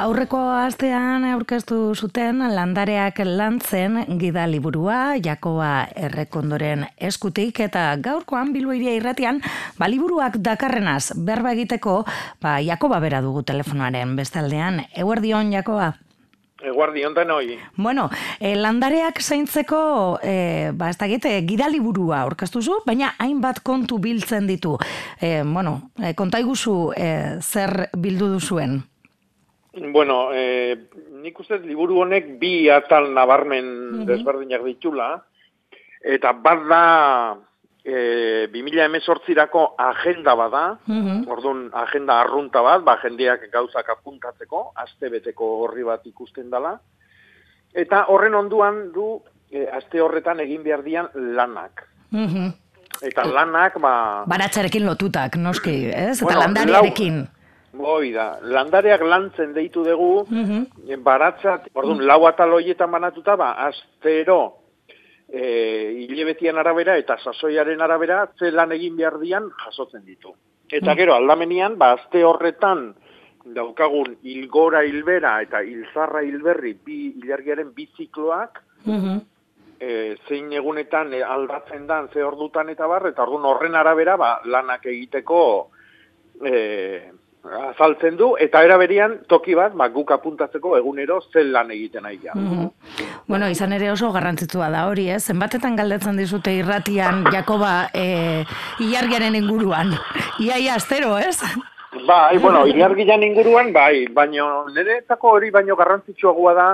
Aurreko astean aurkeztu zuten landareak lantzen gida liburua Jakoba Errekondoren eskutik eta gaurkoan Bilboiria irratian ba liburuak dakarrenaz berba egiteko ba Jakoba bera dugu telefonoaren bestaldean Eguerdion Jakoba Eguardion da noi. Bueno, eh, landareak zaintzeko, eh, ba, ez da gite, gidaliburua orkastuzu, baina hainbat kontu biltzen ditu. Eh, bueno, eh, kontaiguzu eh, zer bildu duzuen? Bueno, eh, nik uste liburu honek bi atal nabarmen mm -hmm. desberdinak ditula, eta bat da e, 2000 emezortzirako agenda bada, mm orduan agenda arrunta bat, ba, jendeak gauzak apuntatzeko, aste beteko horri bat ikusten dela, eta horren onduan du, e, aste horretan egin behar dian lanak. Mm Eta lanak, ba... Baratzarekin lotutak, noski, ez? Eta bueno, landariarekin. Hoi da, landareak lantzen deitu dugu, mm baratzat, orduan, lau ataloietan banatuta, ba, astero, e, hilebetian arabera eta sasoiaren arabera, ze lan egin behar dian jasotzen ditu. Eta gero, aldamenian, ba, azte horretan, daukagun hilgora hilbera eta hilzarra hilberri bi ilargiaren bi zikloak, e, zein egunetan e, aldatzen dan ze ordutan eta bar, eta orduan horren arabera ba, lanak egiteko e, azaltzen du, eta eraberian toki bat, ba, guk apuntatzeko egunero zen lan egiten nahi mm Bueno, izan ere oso garrantzitsua da hori, ez? Zenbatetan galdetzen dizute irratian, Jakoba, e, ilargiaren inguruan. Iaia astero, ez? Bai, bueno, ilargian inguruan, bai, baino, niretzako hori baino garrantzitsuagoa da,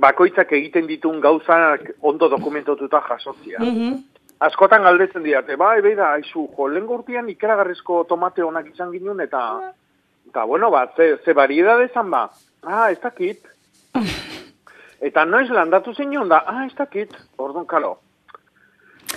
bakoitzak egiten ditun gauzak ondo dokumentotuta jasotzia. Mm Askotan galdetzen diate, bai, bai da, aizu, jo, lehen gurtian ikeragarrizko tomate onak izan ginen, eta Eta, bueno, ba, ze, ze variedade zan ba? Ah, ez dakit. Eta noiz landatu zen da? Ah, ez dakit. Orduan, kalo.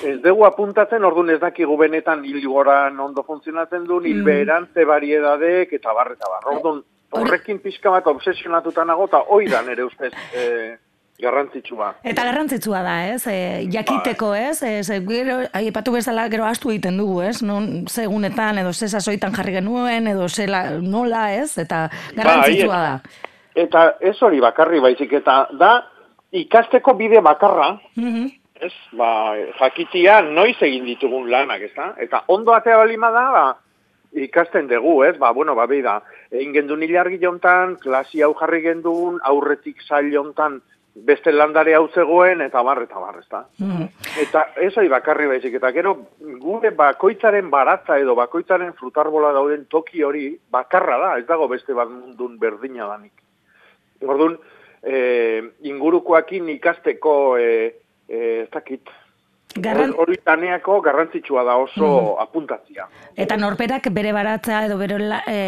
Ez dugu apuntatzen, orduan ez dakigu benetan hilgoran ondo funtzionatzen du, hilberan, mm. ze variedadek, eta barreta barra. Orduan, horrekin pixka bat obsesionatuta nago, eta oidan ere ustez, eh, Garrantzitsua. Eta garrantzitsua da, ez? E, jakiteko, bai. ez? Ez, gero, aipatu bezala, gero astu egiten dugu, ez? Non, segunetan, edo ze sasoitan jarri genuen, edo ze nola, ez? Eta garrantzitsua da. Eta ez hori bakarri baizik, eta da, ikasteko bide bakarra, mm ez? Ba, jakitia noiz egin ditugun lanak, ez da? Eta ondo atea balima da, ba, ikasten dugu, ez? Ba, bueno, ba, da, egin gendun hilargi jontan, klasi hau jarri gendun, aurretik zail jontan, beste landare hau zegoen eta bar eta bar, ezta. Mm. Eta ez ai bakarri baizik eta gero gure bakoitzaren baratza edo bakoitzaren frutarbola dauden toki hori bakarra da, ez dago beste bat mundun berdina danik. Orduan, e, ingurukoakin ikasteko e, e, ez dakit. Garran... Hori taneako garrantzitsua da oso mm. apuntatzia. Eta norperak bere baratza edo bere la, e,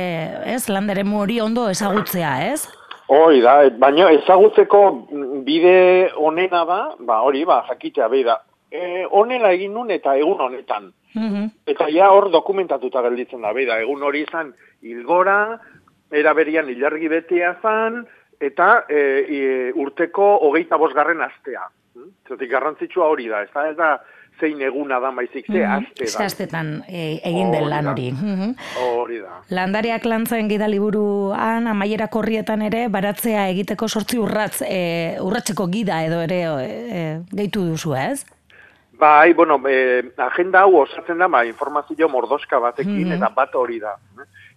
ez, landere hori ondo ezagutzea, ez? Hoi da, baina ezagutzeko bide onena da, ba hori, ba, jakitea behi da. E, onela egin nun eta egun honetan. Mm Eta ja hor dokumentatuta gelditzen da, behi da, egun hori izan hilgora, eraberian hilargi betea zan, eta e, e, urteko hogeita bosgarren astea. Hm? Zatik garrantzitsua hori da, ez da, ez da, zein eguna da maizik, ze mm -hmm. astetan. e, egin den lan hori. Mhm. Hori da. Landariak lantzen gida liburuan, amaiera korrietan ere, baratzea egiteko sortzi urratz, e, urratzeko gida edo ere e, gehitu duzu, ez? Bai, bueno, e, agenda hau osatzen da, ba, informazio mordoska batekin, eta bat hori da.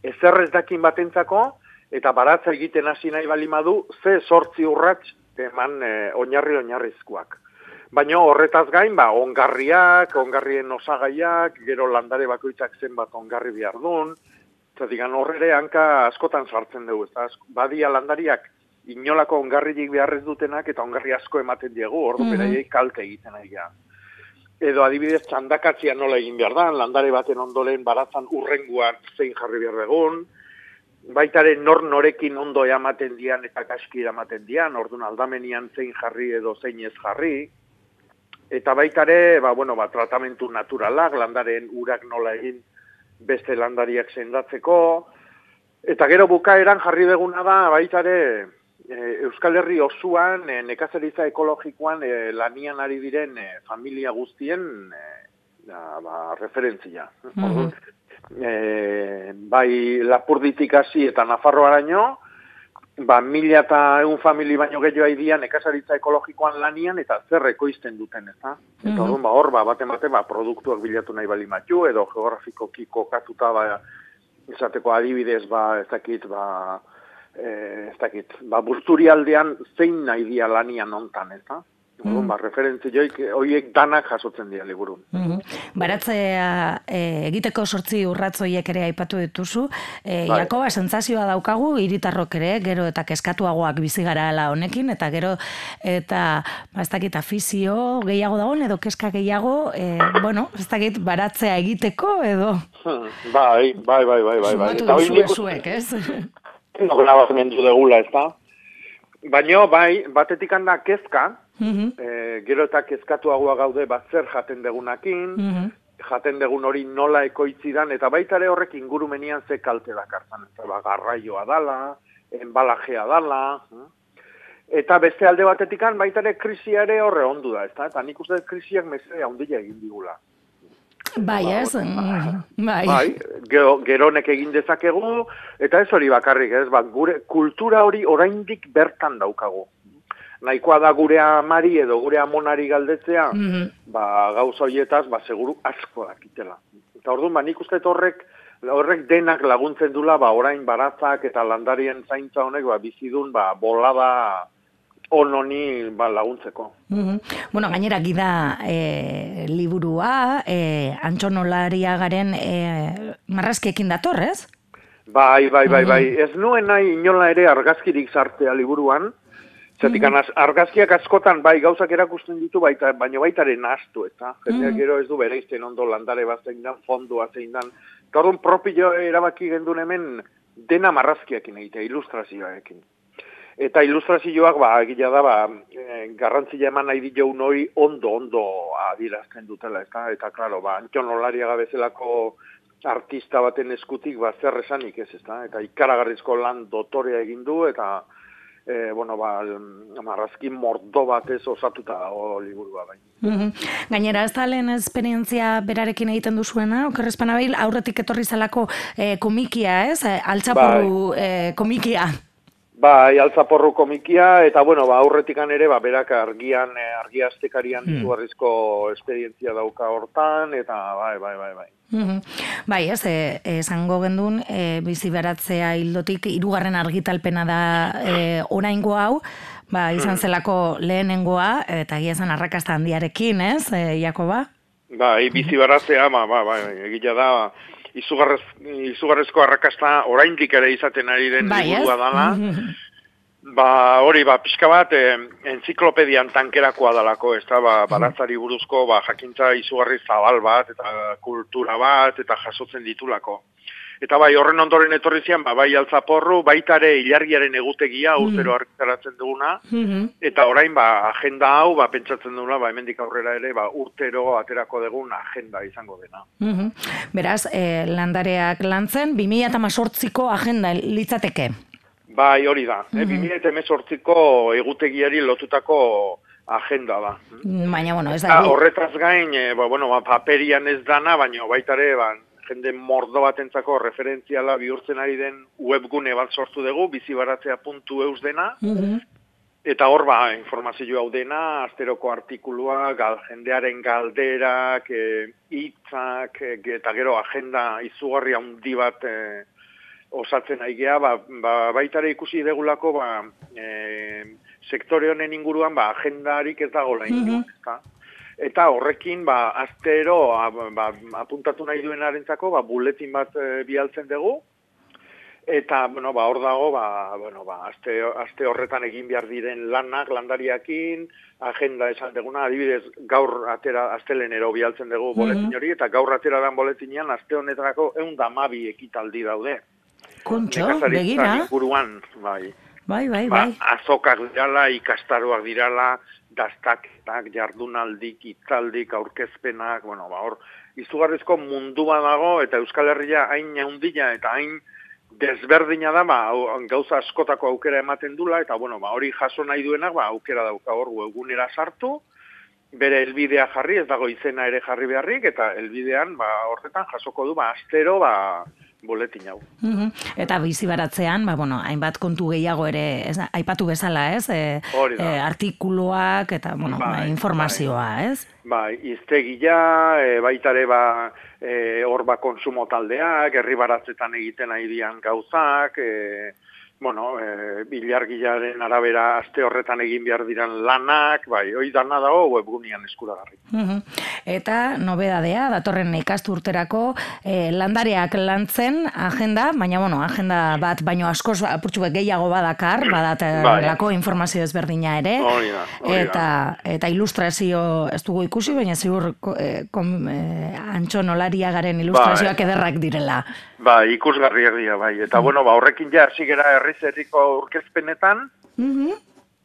Ezer ez dakin batentzako, eta baratza egiten hasi nahi balimadu, ze sortzi urratz eman e, oinarri oinarrizkoak. Baina horretaz gain, ba, ongarriak, ongarrien osagaiak, gero landare bakoitzak zenbat ongarri behar duen, zatigan horre hanka askotan sartzen dugu, ez badia landariak inolako ongarriik beharrez dutenak eta ongarri asko ematen diegu, ordu mm -hmm. kalte egiten ari Edo adibidez txandakatzia nola egin behar da, landare baten ondolen baratzan urrenguan zein jarri behar egun, baitaren nor norekin ondo ematen dian eta kaski ematen dian, orduan aldamenian zein jarri edo zein ez jarri, Eta baita ere, ba, bueno, ba, tratamentu naturalak, landaren urak nola egin beste landariak sendatzeko. Eta gero bukaeran jarri beguna da, baita ere, e, Euskal Herri osuan, e, nekazeriza ekologikoan e, lanian ari diren e, familia guztien e, da, ba, referentzia. Mm -hmm. e, bai Lapurditik hasi eta Nafarroaraino, ba, mila eta egun famili baino gehiago haidian ekasaritza ekologikoan lanian eta zer ekoizten duten, ez da? Eta mm -hmm. ba, hor, ba, bate bate, ba, produktuak bilatu nahi bali matxu, edo geografikoki kokatuta, ba, esateko adibidez, ba, ez dakit, ba, eh, ez dakit, ba, busturialdean zein nahi dia lanian ontan, ez da? Mm. Ba, referentzi joik, oiek danak jasotzen dira liburun. Mm -hmm. Baratzea e, egiteko sortzi urratzoiek ere aipatu dituzu. E, bai. Jakoba, sentzazioa daukagu, iritarrok ere, gero eta keskatuagoak bizi gara ala honekin, eta gero eta ba, ez dakit afizio gehiago dagoen, edo keska gehiago, e, bueno, ez dakit baratzea egiteko, edo... Bai, bai, bai, bai, bai. Bai. duzu ezuek, ez? No, grabazmendu degula, ez da? Baina, bai, batetik handa kezka, Mm gero eta kezkatuagoa gaude bat zer jaten degunakin, mm jaten degun hori nola ekoitzidan, eta baita ere horrek ingurumenian ze kalte dakartan. Eta ba, garraioa dala, enbalajea dala, hm? eta beste alde batetikan baita ere krisia ere horre ondu da, ezta? Eta nik uste krisiak mesea ondila egin digula. Bai, ba, ez? Mm, bai. Bai, gero, geronek egin dezakegu, eta ez hori bakarrik, ez? Ba, gure kultura hori oraindik bertan daukagu nahikoa da gure amari edo gure amonari galdetzea, mm ba, gauza horietaz, ba, seguru asko dakitela. Eta orduan, ba, nik uste horrek, horrek denak laguntzen dula, ba, orain baratzak eta landarien zaintza honek, ba, bizidun, ba, bolada ononi ba, laguntzeko. Mm Bueno, gainera, gida e, liburua, e, antxonolaria garen e, marrazkiekin datorrez? Bai, bai, bai, bai. Ez nuen nahi inola ere argazkirik sartzea liburuan, Zatik, mm argazkiak askotan bai gauzak erakusten ditu, baita, baina baitaren astu, eta jendeak gero ez du bere izten ondo landare bat zein dan, fondua zein dan. Gaurun propio erabaki gendun hemen dena marrazkiakin egitea, ilustrazioarekin. Eta ilustrazioak, ba, egila da, ba, e, garrantzia eman nahi dio hori ondo, ondo adirazten dutela, eta, eta klaro, ba, Antion Olariaga bezalako artista baten eskutik, ba, zer esanik ez, eta, eta ikaragarrizko lan dotorea egin du, eta, e, bueno, ba, marrazki mordo batez osatuta dago liburua bai. Mm Gainera, ez da lehen esperientzia berarekin egiten duzuena, okerrezpana bai, aurretik etorri zelako e, komikia, ez? E, altzaporru bai. e, komikia. Bai, altzaporru komikia, eta bueno, ba, aurretikan ere, ba, berak argian, e, argiaztekarian mm. esperientzia dauka hortan, eta bai, bai, bai, bai. Mm Bai, ez, e, esango gendun, e, bizi beratzea hildotik, irugarren argitalpena da e, oraingo hau, ba, izan mm. zelako lehenengoa, eta gia zen arrakasta handiarekin, ez, e, Jakoba? Bai, bizi beratzea, ba, ba, ba, egila da, izugarrez, izugarrezko arrakasta oraindik ere izaten ari den bai, liburua dala, Ba, hori, ba, pixka bat, e, enziklopedian tankerakoa dalako, ez da, ba, baratzari buruzko, ba, jakintza izugarri zabal bat, eta kultura bat, eta jasotzen ditulako. Eta bai, horren ondoren etorri zian, ba, bai altzaporru, baitare ilargiaren egutegia, hmm. urtero argitaratzen duguna, hmm. eta orain, ba, agenda hau, ba, pentsatzen duguna, ba, hemendik aurrera ere, ba, urtero aterako dugun agenda izango dena. Beraz, eh, landareak lantzen, 2008ko agenda litzateke? Bai, hori da. Mm -hmm. ko egutegiari lotutako agenda da. Baina, bueno, ez da... Horretaz gain, e, ba, bueno, ba, paperian ez dana, baina baitare, ba, jende mordo batentzako referentziala bihurtzen ari den webgune bat sortu dugu, bizibaratzea.eus dena, mm Eta hor, ba, informazio hau dena, asteroko artikulua, gal, jendearen galderak, e, hitzak, e, eta gero agenda izugarri handi bat e, osatzen aigea, ba, ba, baitare ikusi degulako, ba, e, sektore honen inguruan, ba, agendarik ez dago lain mm Eta horrekin, ba, astero, ba, apuntatu nahi duen arentzako, ba, buletin bat e, bialtzen dugu, eta, bueno, ba, hor dago, ba, bueno, ba, aste, aste horretan egin behar diren lanak, landariakin, agenda esan deguna, adibidez, gaur atera, astelenero bialtzen dugu boletin hori, eta gaur atera dan boletinean, aste honetarako egun damabi ekitaldi daude. Kontxo, begira. Buruan, bai. Bai, bai, ba, bai. azokak dirala, ikastaroak dirala, daztaketak, jardunaldik, itzaldik, aurkezpenak, bueno, ba, hor, izugarrizko mundua dago, eta Euskal Herria hain jaundila, eta hain desberdina da, ba, gauza askotako aukera ematen dula, eta, bueno, ba, hori jaso nahi duenak, ba, aukera dauka hor, egunera sartu, bere elbidea jarri, ez dago izena ere jarri beharrik, eta elbidean, ba, horretan jasoko du, ba, astero, ba, boletin hau. Mhm. Eta bizi baratzean, ba, bueno, hainbat kontu gehiago ere, ez, aipatu bezala, ez? E, e, artikuluak eta, bueno, bai, ba, informazioa, bai. ez? Bai, iztegia, e, baitare ba, e, hor ba konsumo taldeak, herri baratzetan egiten dian gauzak, e, bueno, e, bilargilaren arabera aste horretan egin behar diran lanak, bai, hoi dana dago webgunian eskuragarri. Uh Eta nobedadea, datorren ikasturterako e, landareak lantzen agenda, baina bueno, agenda bat baino askoz apurtxu gehiago badakar, badat eh, bai. informazio ezberdina ere. eta, eta ilustrazio ez dugu ikusi, baina ziur e, kom, e, antxonolariagaren ilustrazioak bai. ederrak direla. Ba, ikusgarriak dira, bai. Eta, mm. bueno, ba, horrekin ja, zigera herriz erriko urkezpenetan, mm -hmm.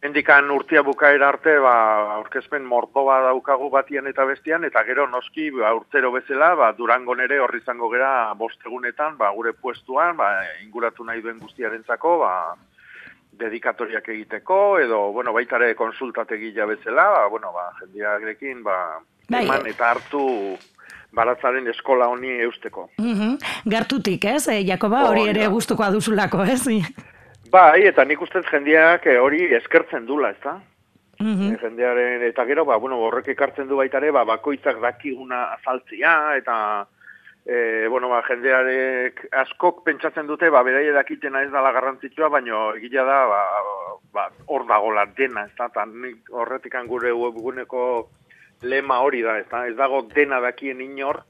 Endikan urtia bukaera arte, ba, aurkezpen mordoa daukagu batian eta bestian, eta gero noski, ba, urtero bezala, ba, durango nere horri izango gera bostegunetan, ba, gure puestuan, ba, inguratu nahi duen guztiarentzako, ba, dedikatoriak egiteko, edo, bueno, baitare konsultategila bezala, ba, bueno, ba, jendiarekin, ba, bai. eman eta hartu baratzaren eskola honi eusteko. Mm Gartutik, ez? E, Jakoba, hori ere gustuko aduzulako, ez? Bai, eta nik ustez jendeak eh, hori eskertzen dula, ez da? Mm jendearen, eta gero, ba, bueno, horrek ekartzen du baitare, ba, bakoitzak dakiguna azaltzia, eta, e, bueno, ba, jendearek askok pentsatzen dute, ba, beraie dakitena ez dala garrantzitsua, baino egila da, ba, ba, hor dagola dena, ez da? Eta horretik gure webguneko lema hori da, ez, ez dago dena dakien inor,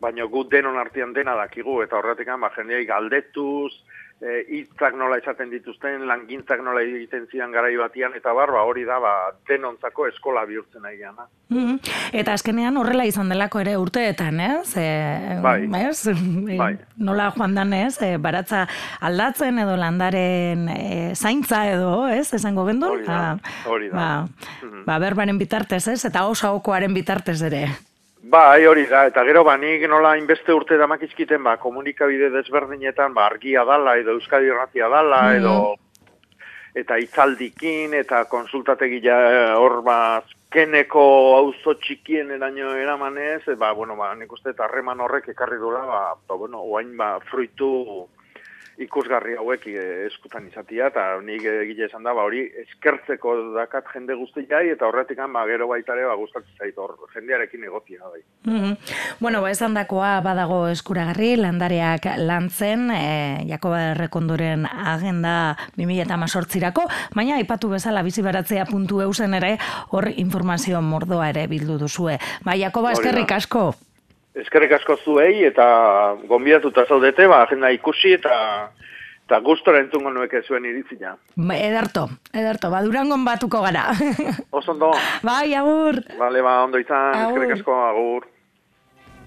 baina gu denon artean dena dakigu, eta horretik ba, jendeai galdetuz, E, hitzak nola esaten dituzten, langintzak nola egiten zian garai batian, eta barba hori da, ba, denontzako eskola bihurtzen nahi gana. Mm Eta azkenean horrela izan delako ere urteetan, ez? E, bai. Ez? Bai. Nola joan dan, ez? E, baratza aldatzen edo landaren e, zaintza edo, ez? Esango gendu? Hori da, ba, hori da. Ba, mm ba, berbaren bitartez, ez? Eta osa okoaren bitartez ere. Bai, hori da, eta gero ba, nik nola inbeste urte damakizkiten, ba, komunikabide desberdinetan, ba, argia dala, edo euskadi irratia dala, mm edo, eta itzaldikin, eta konsultategila eh, hor, ba, keneko auzo txikien eraino eramanez, e, ba, bueno, ba, nik uste, eta harreman horrek ekarri dura, ba, ba, bueno, oain, ba, fruitu, ikusgarri hauek eh, eskutan izatia, eta nik egile esan da, ba, hori eskertzeko dakat jende guzti jai, eta horretik ba, gero baitare ba, gustatzen zait, hor, jendearekin egotia. Bai. Mm Bueno, ba, esan dakoa badago eskuragarri, landareak lantzen, e, Jakoba Errekondoren agenda 2008 baina aipatu bezala bizi baratzea puntu eusen ere, hor informazio mordoa ere bildu duzue. Ba, Jakoba, eskerrik asko. Eskerrik asko zuei eta gonbidatuta zaudete, ba, agenda ikusi eta eta gustora entzungo nueke zuen iritzina. Ba, ederto, ederto, ba, durangon batuko gara. Osondo. Bai, agur. Bale, ba, ondo izan, eskerrik asko, agur.